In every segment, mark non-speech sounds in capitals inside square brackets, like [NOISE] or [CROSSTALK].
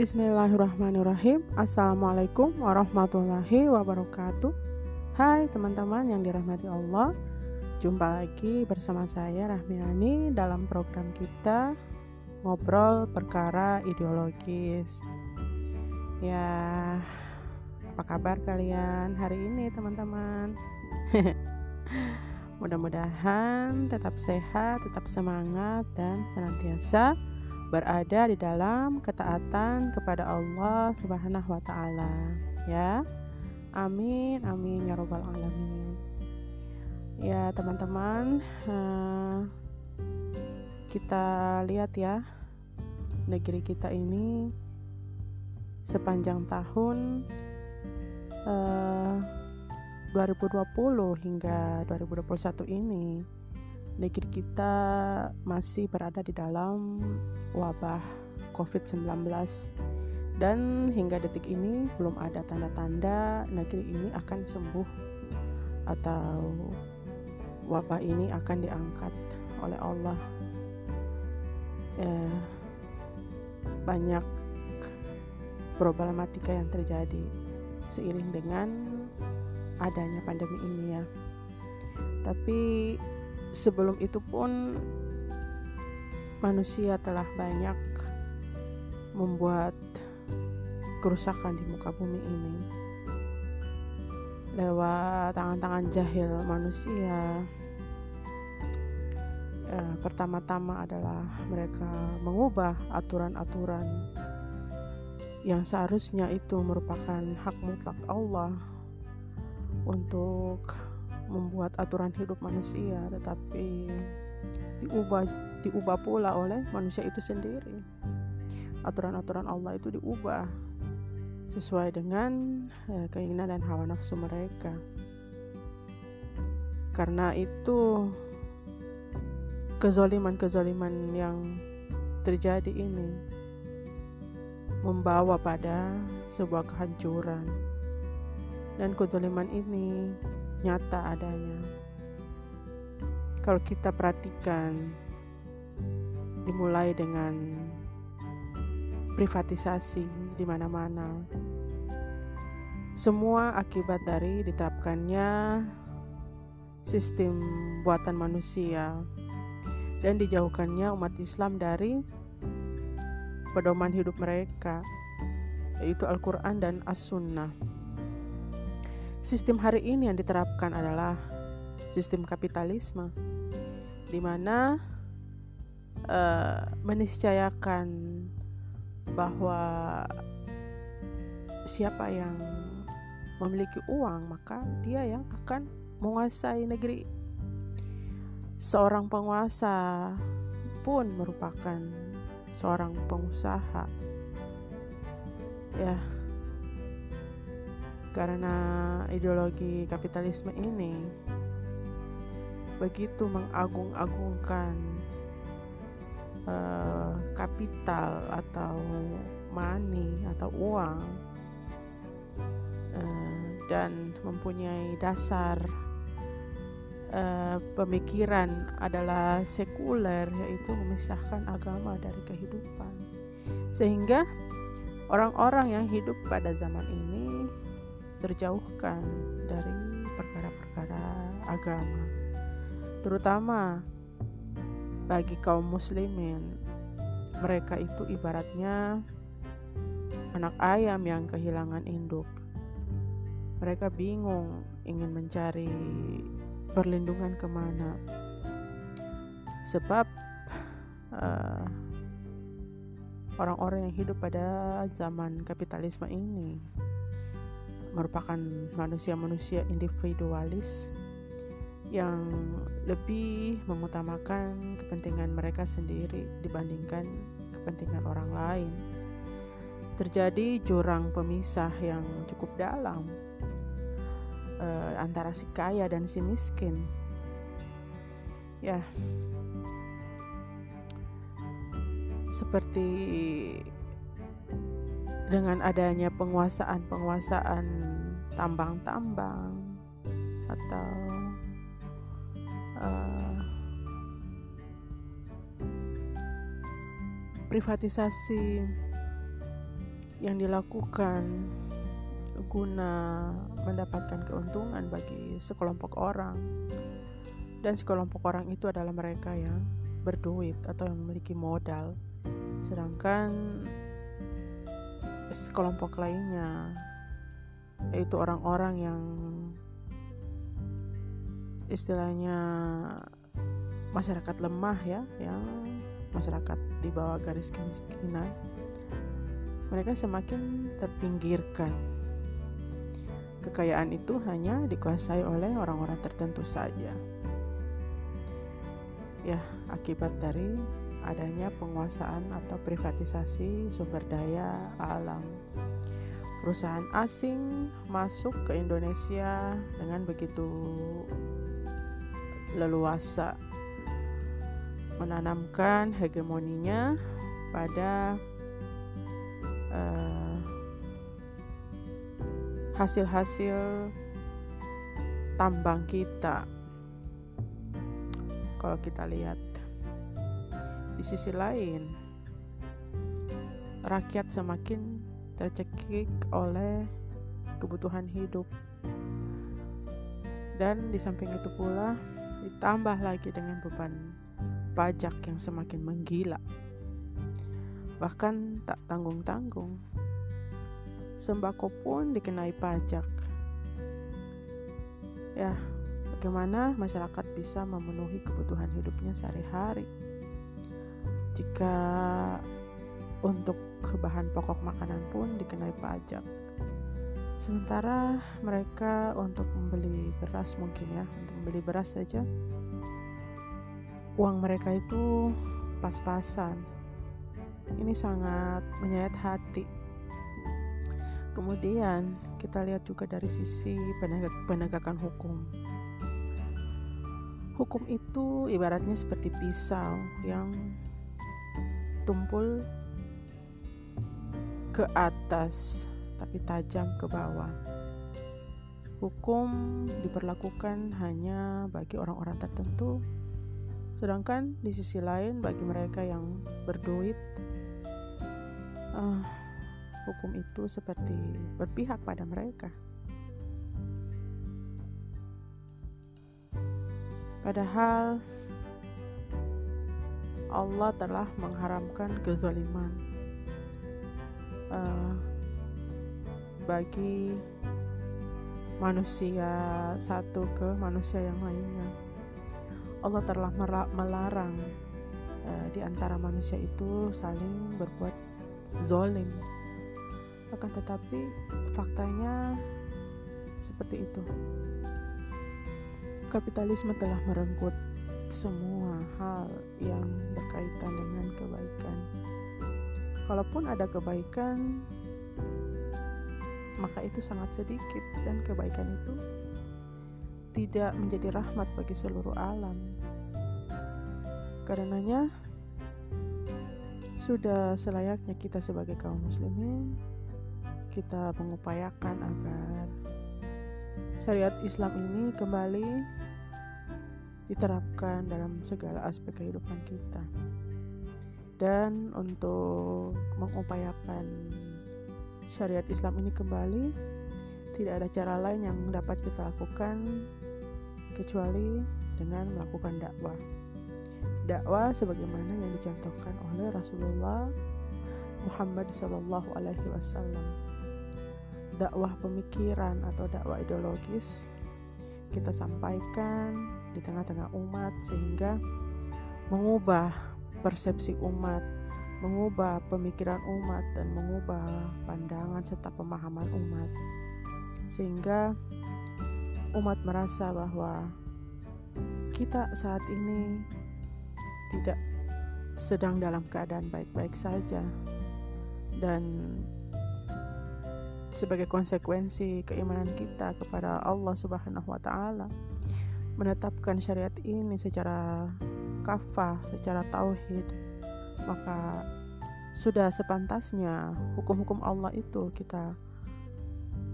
Bismillahirrahmanirrahim. Assalamualaikum warahmatullahi wabarakatuh. Hai teman-teman yang dirahmati Allah Jumpa lagi bersama saya Rahmiani dalam program kita Ngobrol perkara ideologis. Ya apa kabar kalian hari ini teman-teman? [LAUGHS] Mudah-mudahan tetap sehat, tetap semangat dan senantiasa berada di dalam ketaatan kepada Allah Subhanahu wa taala ya. Amin amin ya robbal alamin. Ya, teman-teman, uh, kita lihat ya negeri kita ini sepanjang tahun uh, 2020 hingga 2021 ini negeri kita masih berada di dalam wabah COVID-19 dan hingga detik ini belum ada tanda-tanda negeri ini akan sembuh atau wabah ini akan diangkat oleh Allah. Eh, banyak problematika yang terjadi seiring dengan adanya pandemi ini ya. Tapi sebelum itu pun manusia telah banyak membuat kerusakan di muka bumi ini. Lewat tangan-tangan jahil manusia eh, pertama-tama adalah mereka mengubah aturan-aturan yang seharusnya itu merupakan hak mutlak Allah untuk membuat aturan hidup manusia tetapi diubah diubah pula oleh manusia itu sendiri. Aturan-aturan Allah itu diubah sesuai dengan eh, keinginan dan hawa nafsu mereka. Karena itu kezoliman-kezoliman yang terjadi ini membawa pada sebuah kehancuran. Dan kezoliman ini nyata adanya. Kalau kita perhatikan, dimulai dengan privatisasi di mana-mana. Semua akibat dari diterapkannya sistem buatan manusia dan dijauhkannya umat Islam dari pedoman hidup mereka, yaitu Al-Quran dan As-Sunnah. Sistem hari ini yang diterapkan adalah sistem kapitalisme, di mana uh, meniscayakan bahwa siapa yang memiliki uang maka dia yang akan menguasai negeri. Seorang penguasa pun merupakan seorang pengusaha. Ya, karena ideologi kapitalisme ini begitu mengagung-agungkan uh, kapital atau money atau uang uh, dan mempunyai dasar uh, pemikiran adalah sekuler yaitu memisahkan agama dari kehidupan. Sehingga orang-orang yang hidup pada zaman ini terjauhkan dari perkara-perkara agama, terutama bagi kaum muslimin. Mereka itu ibaratnya anak ayam yang kehilangan induk. Mereka bingung ingin mencari perlindungan ke mana, sebab uh, orang-orang yang hidup pada zaman kapitalisme ini merupakan manusia-manusia individualis yang lebih mengutamakan kepentingan mereka sendiri dibandingkan kepentingan orang lain. Terjadi jurang pemisah yang cukup dalam uh, antara si kaya dan si miskin. Ya, seperti dengan adanya penguasaan-penguasaan tambang-tambang atau uh, privatisasi yang dilakukan guna mendapatkan keuntungan bagi sekelompok orang. Dan sekelompok orang itu adalah mereka yang berduit atau yang memiliki modal. Sedangkan sekelompok lainnya. Yaitu orang-orang yang istilahnya masyarakat lemah ya yang masyarakat di bawah garis kemiskinan. Mereka semakin terpinggirkan. Kekayaan itu hanya dikuasai oleh orang-orang tertentu saja. Ya akibat dari adanya penguasaan atau privatisasi sumber daya alam. Perusahaan asing masuk ke Indonesia dengan begitu leluasa menanamkan hegemoninya pada uh, hasil-hasil tambang kita. Kalau kita lihat di sisi lain rakyat semakin tercekik oleh kebutuhan hidup. Dan di samping itu pula ditambah lagi dengan beban pajak yang semakin menggila. Bahkan tak tanggung-tanggung. Sembako pun dikenai pajak. Ya bagaimana masyarakat bisa memenuhi kebutuhan hidupnya sehari-hari jika untuk bahan pokok makanan pun dikenai pajak Sementara mereka untuk membeli beras mungkin ya, untuk membeli beras saja uang mereka itu pas-pasan. Ini sangat menyayat hati. Kemudian kita lihat juga dari sisi penegak penegakan hukum. Hukum itu ibaratnya seperti pisau yang tumpul ke atas tapi tajam ke bawah. Hukum diperlakukan hanya bagi orang-orang tertentu, sedangkan di sisi lain bagi mereka yang berduit, uh, hukum itu seperti berpihak pada mereka. Padahal Allah telah mengharamkan kezaliman. Uh, bagi manusia satu ke manusia yang lainnya. Allah telah melarang uh, di antara manusia itu saling berbuat zolim. Akan tetapi faktanya seperti itu. Kapitalisme telah merenggut semua hal yang berkaitan dengan kebaikan. Kalaupun ada kebaikan, maka itu sangat sedikit dan kebaikan itu tidak menjadi rahmat bagi seluruh alam. Karenanya sudah selayaknya kita sebagai kaum muslimin kita mengupayakan agar syariat Islam ini kembali diterapkan dalam segala aspek kehidupan kita. Dan untuk mengupayakan syariat Islam ini kembali, tidak ada cara lain yang dapat kita lakukan kecuali dengan melakukan dakwah. Dakwah sebagaimana yang dicontohkan oleh Rasulullah Muhammad Sallallahu Alaihi Wasallam. Dakwah pemikiran atau dakwah ideologis kita sampaikan di tengah-tengah umat sehingga mengubah persepsi umat mengubah pemikiran umat dan mengubah pandangan serta pemahaman umat. Sehingga umat merasa bahwa kita saat ini tidak sedang dalam keadaan baik-baik saja. Dan sebagai konsekuensi keimanan kita kepada Allah Subhanahu wa taala menetapkan syariat ini secara kafah, secara tauhid maka sudah sepantasnya hukum-hukum Allah itu kita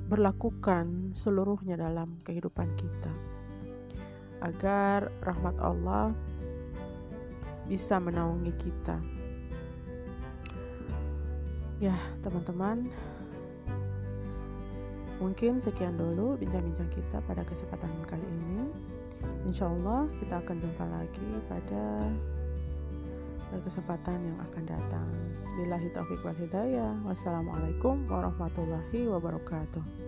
berlakukan seluruhnya dalam kehidupan kita. Agar rahmat Allah bisa menaungi kita. Ya, teman-teman, mungkin sekian dulu bincang-bincang kita pada kesempatan kali ini. Insya Allah kita akan jumpa lagi pada kesempatan yang akan datang. Billahi taufiq wal hidayah. Wassalamualaikum warahmatullahi wabarakatuh.